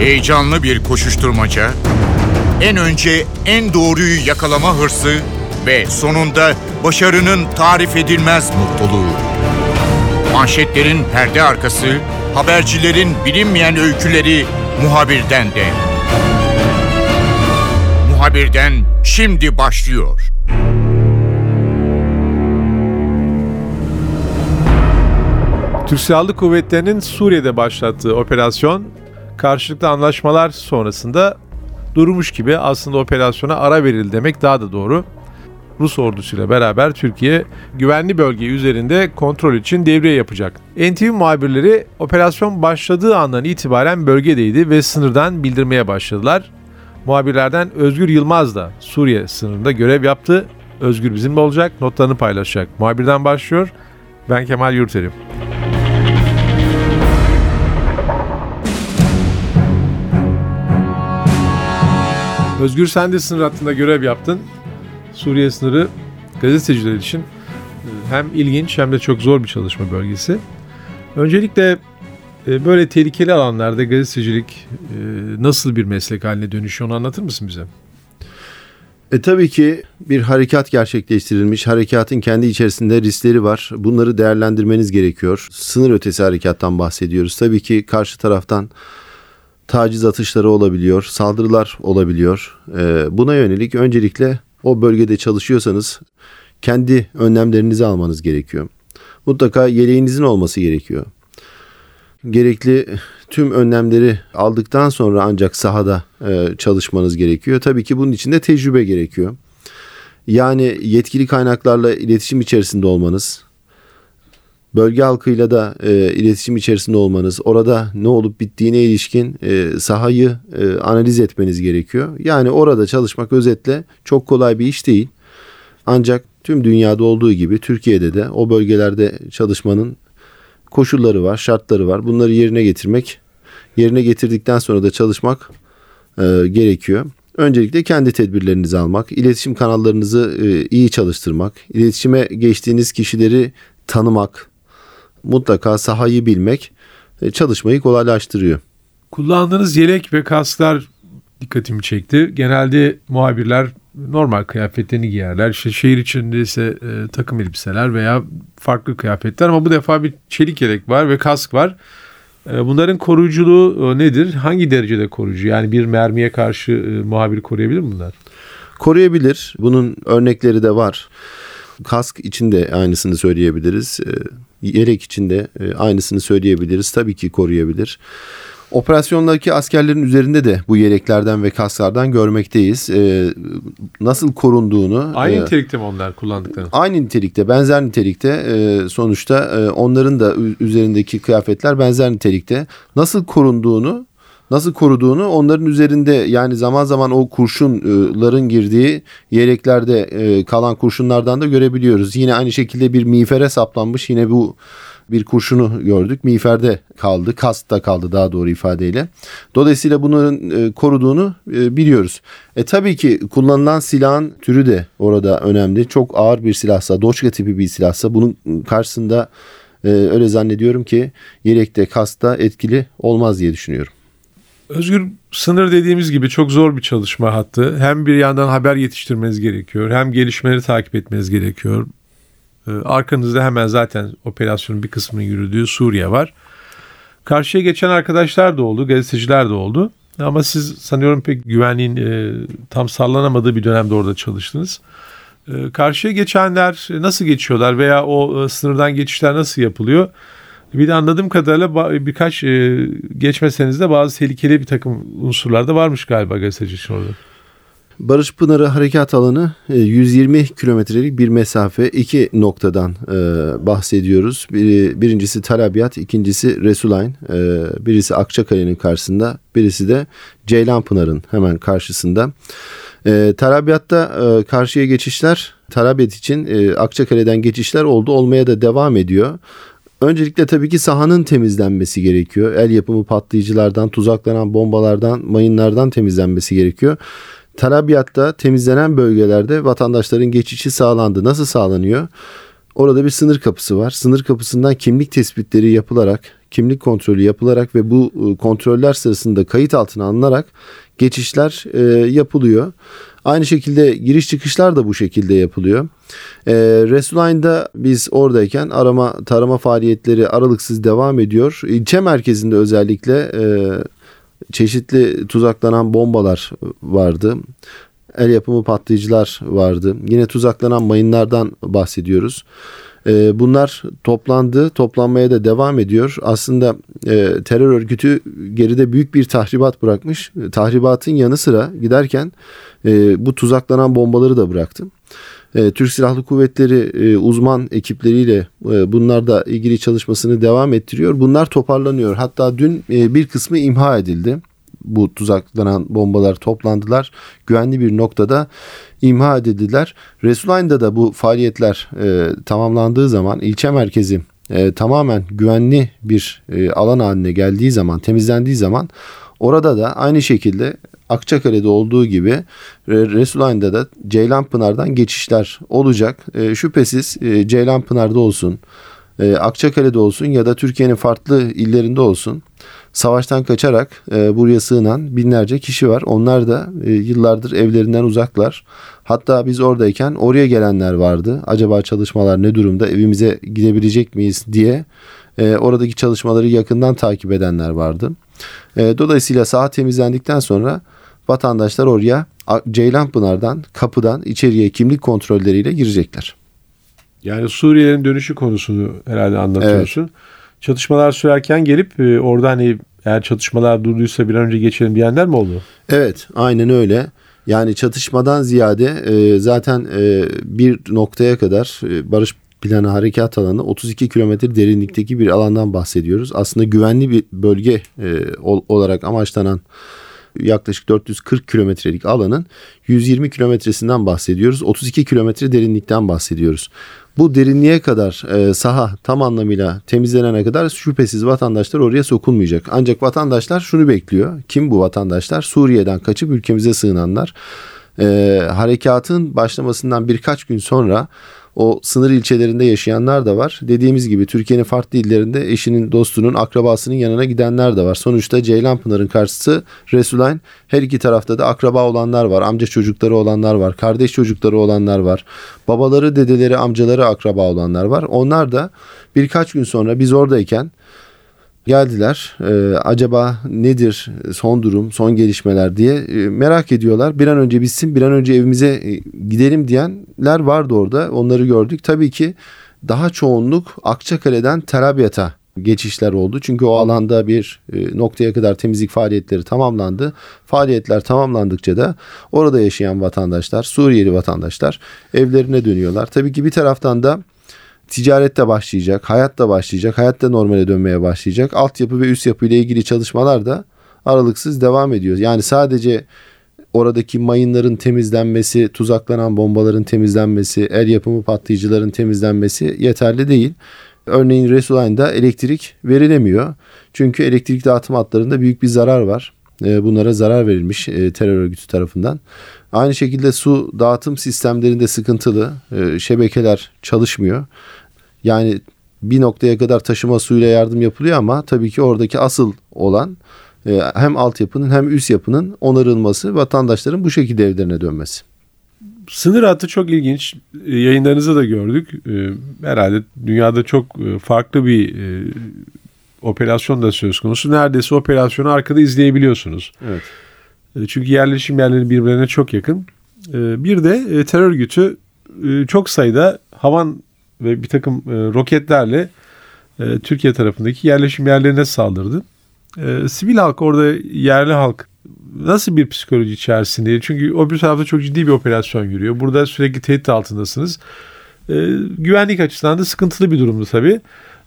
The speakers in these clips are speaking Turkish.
Heyecanlı bir koşuşturmaca, en önce en doğruyu yakalama hırsı ve sonunda başarının tarif edilmez mutluluğu. Manşetlerin perde arkası, habercilerin bilinmeyen öyküleri muhabirden de. Muhabirden şimdi başlıyor. Türk Silahlı Kuvvetleri'nin Suriye'de başlattığı operasyon karşılıklı anlaşmalar sonrasında durmuş gibi aslında operasyona ara verildi demek daha da doğru. Rus ordusuyla beraber Türkiye güvenli bölge üzerinde kontrol için devriye yapacak. NTV muhabirleri operasyon başladığı andan itibaren bölgedeydi ve sınırdan bildirmeye başladılar. Muhabirlerden Özgür Yılmaz da Suriye sınırında görev yaptı. Özgür bizimle olacak, notlarını paylaşacak. Muhabirden başlıyor. Ben Kemal Yurterim. Özgür sen de sınır hattında görev yaptın. Suriye sınırı gazeteciler için e, hem ilginç hem de çok zor bir çalışma bölgesi. Öncelikle e, böyle tehlikeli alanlarda gazetecilik e, nasıl bir meslek haline dönüşüyor onu anlatır mısın bize? E tabii ki bir harekat gerçekleştirilmiş. Harekatın kendi içerisinde riskleri var. Bunları değerlendirmeniz gerekiyor. Sınır ötesi harekattan bahsediyoruz. Tabii ki karşı taraftan taciz atışları olabiliyor, saldırılar olabiliyor. E, buna yönelik öncelikle o bölgede çalışıyorsanız kendi önlemlerinizi almanız gerekiyor. Mutlaka yeleğinizin olması gerekiyor. Gerekli tüm önlemleri aldıktan sonra ancak sahada e, çalışmanız gerekiyor. Tabii ki bunun için de tecrübe gerekiyor. Yani yetkili kaynaklarla iletişim içerisinde olmanız, bölge halkıyla da e, iletişim içerisinde olmanız, orada ne olup bittiğine ilişkin e, sahayı e, analiz etmeniz gerekiyor. Yani orada çalışmak özetle çok kolay bir iş değil. Ancak tüm dünyada olduğu gibi Türkiye'de de o bölgelerde çalışmanın koşulları var, şartları var. Bunları yerine getirmek, yerine getirdikten sonra da çalışmak e, gerekiyor. Öncelikle kendi tedbirlerinizi almak, iletişim kanallarınızı e, iyi çalıştırmak, iletişime geçtiğiniz kişileri tanımak, mutlaka sahayı bilmek e, çalışmayı kolaylaştırıyor. Kullandığınız yelek ve kasklar dikkatimi çekti. Genelde muhabirler normal kıyafetlerini giyerler. İşte şehir içinde ise e, takım elbiseler veya farklı kıyafetler ama bu defa bir çelik yelek var ve kask var. E, bunların koruyuculuğu e, nedir? Hangi derecede koruyucu? Yani bir mermiye karşı e, muhabiri koruyabilir mi bunlar? Koruyabilir. Bunun örnekleri de var. Kask için de aynısını söyleyebiliriz. E, yelek içinde e, aynısını söyleyebiliriz. Tabii ki koruyabilir. Operasyondaki askerlerin üzerinde de bu yeleklerden ve kasklardan görmekteyiz. Ee, nasıl korunduğunu. Aynı e, nitelikte mi onlar kullandıkları? Aynı nitelikte, benzer nitelikte. E, sonuçta e, onların da üzerindeki kıyafetler benzer nitelikte. Nasıl korunduğunu nasıl koruduğunu onların üzerinde yani zaman zaman o kurşunların girdiği yeleklerde e, kalan kurşunlardan da görebiliyoruz. Yine aynı şekilde bir miğfere saplanmış yine bu bir kurşunu gördük. Miğferde kaldı, kasta kaldı daha doğru ifadeyle. Dolayısıyla bunların e, koruduğunu e, biliyoruz. E tabii ki kullanılan silahın türü de orada önemli. Çok ağır bir silahsa, doçka tipi bir silahsa bunun karşısında öyle zannediyorum ki yelekte, kasta etkili olmaz diye düşünüyorum. Özgür sınır dediğimiz gibi çok zor bir çalışma hattı. Hem bir yandan haber yetiştirmeniz gerekiyor hem gelişmeleri takip etmeniz gerekiyor. Ee, arkanızda hemen zaten operasyonun bir kısmının yürüdüğü Suriye var. Karşıya geçen arkadaşlar da oldu, gazeteciler de oldu. Ama siz sanıyorum pek güvenliğin e, tam sallanamadığı bir dönemde orada çalıştınız. E, karşıya geçenler nasıl geçiyorlar veya o e, sınırdan geçişler nasıl yapılıyor? Bir de anladığım kadarıyla birkaç e, geçmeseniz de bazı tehlikeli bir takım unsurlar da varmış galiba gazeteci için orada. Barış Pınarı harekat alanı 120 e, kilometrelik bir mesafe iki noktadan e, bahsediyoruz. Biri, birincisi Talabiyat, ikincisi Resulayn. E, birisi Akçakale'nin karşısında, birisi de Ceylan Pınar'ın hemen karşısında. E, Talabiyat'ta e, karşıya geçişler, Talabiyat için e, Akçakale'den geçişler oldu, olmaya da devam ediyor. Öncelikle tabii ki sahanın temizlenmesi gerekiyor. El yapımı patlayıcılardan, tuzaklanan bombalardan, mayınlardan temizlenmesi gerekiyor. Tarabiyatta temizlenen bölgelerde vatandaşların geçişi sağlandı. Nasıl sağlanıyor? Orada bir sınır kapısı var. Sınır kapısından kimlik tespitleri yapılarak kimlik kontrolü yapılarak ve bu e, kontroller sırasında kayıt altına alınarak geçişler e, yapılıyor. Aynı şekilde giriş çıkışlar da bu şekilde yapılıyor. E, Resulayn'da biz oradayken arama tarama faaliyetleri aralıksız devam ediyor. İlçe merkezinde özellikle e, çeşitli tuzaklanan bombalar vardı. El yapımı patlayıcılar vardı. Yine tuzaklanan mayınlardan bahsediyoruz. E, bunlar toplandı, toplanmaya da devam ediyor. Aslında e, terör örgütü geride büyük bir tahribat bırakmış. Tahribatın yanı sıra giderken e, bu tuzaklanan bombaları da bıraktı. E, Türk Silahlı Kuvvetleri e, uzman ekipleriyle e, bunlar da ilgili çalışmasını devam ettiriyor. Bunlar toparlanıyor. Hatta dün e, bir kısmı imha edildi. Bu tuzaklanan bombalar toplandılar. Güvenli bir noktada imha edildiler. Resulayn'da da bu faaliyetler e, tamamlandığı zaman ilçe merkezi e, tamamen güvenli bir e, alan haline geldiği zaman, temizlendiği zaman orada da aynı şekilde Akçakale'de olduğu gibi Resulayn'da da Ceylanpınar'dan geçişler olacak. E, şüphesiz e, Ceylanpınar'da olsun, e, Akçakale'de olsun ya da Türkiye'nin farklı illerinde olsun savaştan kaçarak e, buraya sığınan binlerce kişi var. Onlar da e, yıllardır evlerinden uzaklar. Hatta biz oradayken oraya gelenler vardı. Acaba çalışmalar ne durumda evimize gidebilecek miyiz diye e, oradaki çalışmaları yakından takip edenler vardı. E, dolayısıyla saha temizlendikten sonra vatandaşlar oraya Ceylanpınar'dan kapıdan içeriye kimlik kontrolleriyle girecekler. Yani Suriyelerin dönüşü konusunu herhalde anlatıyorsun. Evet. Çatışmalar sürerken gelip e, orada hani eğer çatışmalar durduysa bir an önce geçelim diyenler mi oldu? Evet aynen öyle. Yani çatışmadan ziyade e, zaten e, bir noktaya kadar e, barış planı harekat alanı 32 kilometre derinlikteki bir alandan bahsediyoruz. Aslında güvenli bir bölge e, olarak amaçlanan yaklaşık 440 kilometrelik alanın 120 kilometresinden bahsediyoruz. 32 kilometre derinlikten bahsediyoruz. Bu derinliğe kadar e, saha tam anlamıyla temizlenene kadar şüphesiz vatandaşlar oraya sokulmayacak. Ancak vatandaşlar şunu bekliyor. Kim bu vatandaşlar? Suriye'den kaçıp ülkemize sığınanlar. E, harekatın başlamasından birkaç gün sonra o sınır ilçelerinde yaşayanlar da var. Dediğimiz gibi Türkiye'nin farklı illerinde eşinin, dostunun, akrabasının yanına gidenler de var. Sonuçta Ceylanpınar'ın karşısı Resulayn. Her iki tarafta da akraba olanlar var. Amca çocukları olanlar var. Kardeş çocukları olanlar var. Babaları, dedeleri, amcaları akraba olanlar var. Onlar da birkaç gün sonra biz oradayken geldiler. Ee, acaba nedir son durum, son gelişmeler diye e, merak ediyorlar. Bir an önce bitsin, bir an önce evimize e, gidelim diyenler vardı orada. Onları gördük. Tabii ki daha çoğunluk Akçakale'den Terabyat'a geçişler oldu. Çünkü o alanda bir e, noktaya kadar temizlik faaliyetleri tamamlandı. Faaliyetler tamamlandıkça da orada yaşayan vatandaşlar, Suriyeli vatandaşlar evlerine dönüyorlar. Tabii ki bir taraftan da ticaret de başlayacak, hayat da başlayacak, hayat da normale dönmeye başlayacak. Altyapı ve üst yapı ile ilgili çalışmalar da aralıksız devam ediyor. Yani sadece oradaki mayınların temizlenmesi, tuzaklanan bombaların temizlenmesi, el yapımı patlayıcıların temizlenmesi yeterli değil. Örneğin Resulayn'da elektrik verilemiyor. Çünkü elektrik dağıtım hatlarında büyük bir zarar var. Ee, bunlara zarar verilmiş e, terör örgütü tarafından. Aynı şekilde su dağıtım sistemlerinde sıkıntılı. Ee, şebekeler çalışmıyor. Yani bir noktaya kadar taşıma suyuyla yardım yapılıyor ama tabii ki oradaki asıl olan e, hem altyapının hem üst yapının onarılması, vatandaşların bu şekilde evlerine dönmesi. Sınır hattı çok ilginç. E, yayınlarınızda da gördük. E, herhalde dünyada çok farklı bir operasyon da söz konusu. Neredeyse operasyonu arkada izleyebiliyorsunuz. Evet. Çünkü yerleşim yerleri birbirlerine çok yakın. Bir de terör örgütü çok sayıda havan ve bir takım e, roketlerle e, Türkiye tarafındaki yerleşim yerlerine saldırdı. E, sivil halk orada yerli halk nasıl bir psikoloji içerisinde? Çünkü o bir tarafta çok ciddi bir operasyon yürüyor. Burada sürekli tehdit altındasınız. E, güvenlik açısından da sıkıntılı bir durumdu tabii.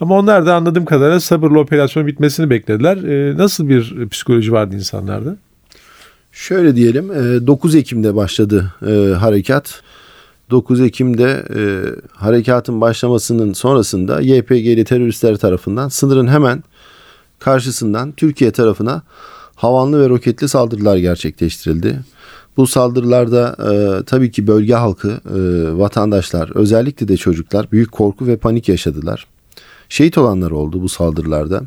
Ama onlar da anladığım kadarıyla sabırla operasyon bitmesini beklediler. E, nasıl bir psikoloji vardı insanlarda? Şöyle diyelim 9 e, Ekim'de başladı e, harekat. 9 Ekim'de e, harekatın başlamasının sonrasında YPG'li teröristler tarafından sınırın hemen karşısından Türkiye tarafına havanlı ve roketli saldırılar gerçekleştirildi. Bu saldırılarda e, tabii ki bölge halkı, e, vatandaşlar, özellikle de çocuklar büyük korku ve panik yaşadılar. Şehit olanlar oldu bu saldırılarda.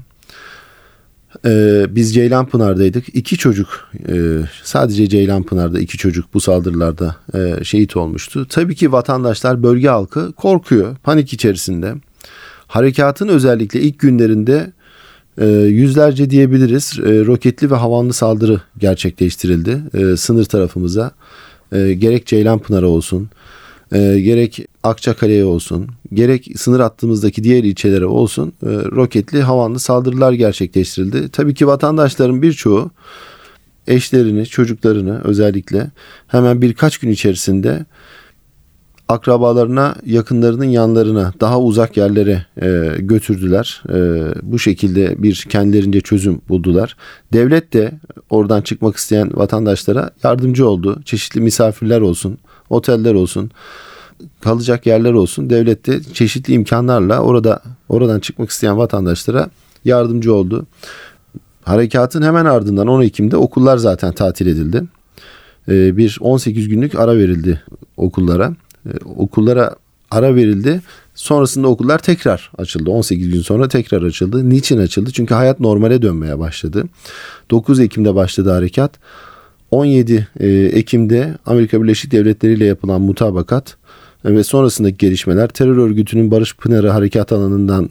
Ee, biz Ceylanpınar'daydık. İki çocuk e, sadece Ceylanpınar'da iki çocuk bu saldırılarda e, şehit olmuştu. Tabii ki vatandaşlar bölge halkı korkuyor panik içerisinde. Harekatın özellikle ilk günlerinde e, yüzlerce diyebiliriz e, roketli ve havanlı saldırı gerçekleştirildi e, sınır tarafımıza. E, gerek Ceylanpınar'a olsun e, gerek Akçakale'ye olsun gerek sınır hattımızdaki diğer ilçelere olsun e, roketli havanlı saldırılar gerçekleştirildi. Tabii ki vatandaşların birçoğu eşlerini çocuklarını özellikle hemen birkaç gün içerisinde akrabalarına, yakınlarının yanlarına, daha uzak yerlere e, götürdüler. E, bu şekilde bir kendilerince çözüm buldular. Devlet de oradan çıkmak isteyen vatandaşlara yardımcı oldu. Çeşitli misafirler olsun, oteller olsun, kalacak yerler olsun. Devlet de çeşitli imkanlarla orada oradan çıkmak isteyen vatandaşlara yardımcı oldu. Harekatın hemen ardından 10 Ekim'de okullar zaten tatil edildi. E, bir 18 günlük ara verildi okullara. E, okullara ara verildi. Sonrasında okullar tekrar açıldı. 18 gün sonra tekrar açıldı. Niçin açıldı? Çünkü hayat normale dönmeye başladı. 9 Ekim'de başladı harekat. 17 e, Ekim'de Amerika Birleşik Devletleri ile yapılan mutabakat e, ve sonrasındaki gelişmeler terör örgütünün Barış Pınarı harekat alanından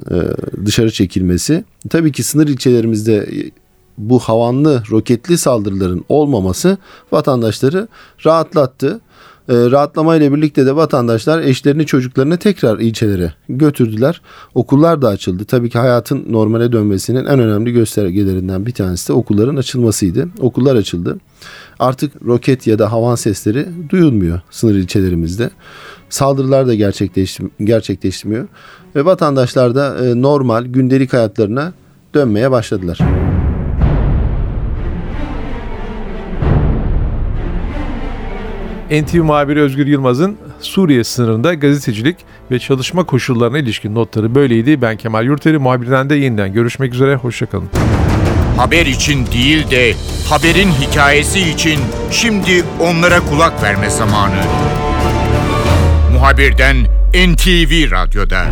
dışarı çekilmesi. Tabii ki sınır ilçelerimizde bu havanlı roketli saldırıların olmaması vatandaşları rahatlattı. E, rahatlama ile birlikte de vatandaşlar eşlerini çocuklarını tekrar ilçelere götürdüler. Okullar da açıldı. Tabii ki hayatın normale dönmesinin en önemli göstergelerinden bir tanesi de okulların açılmasıydı. Okullar açıldı. Artık roket ya da havan sesleri duyulmuyor sınır ilçelerimizde. Saldırılar da gerçekleşmiyor ve vatandaşlar da e, normal gündelik hayatlarına dönmeye başladılar. NTV muhabiri Özgür Yılmaz'ın Suriye sınırında gazetecilik ve çalışma koşullarına ilişkin notları böyleydi. Ben Kemal Yurteri, muhabirden de yeniden görüşmek üzere, hoşçakalın. Haber için değil de haberin hikayesi için şimdi onlara kulak verme zamanı. Muhabirden NTV Radyo'da.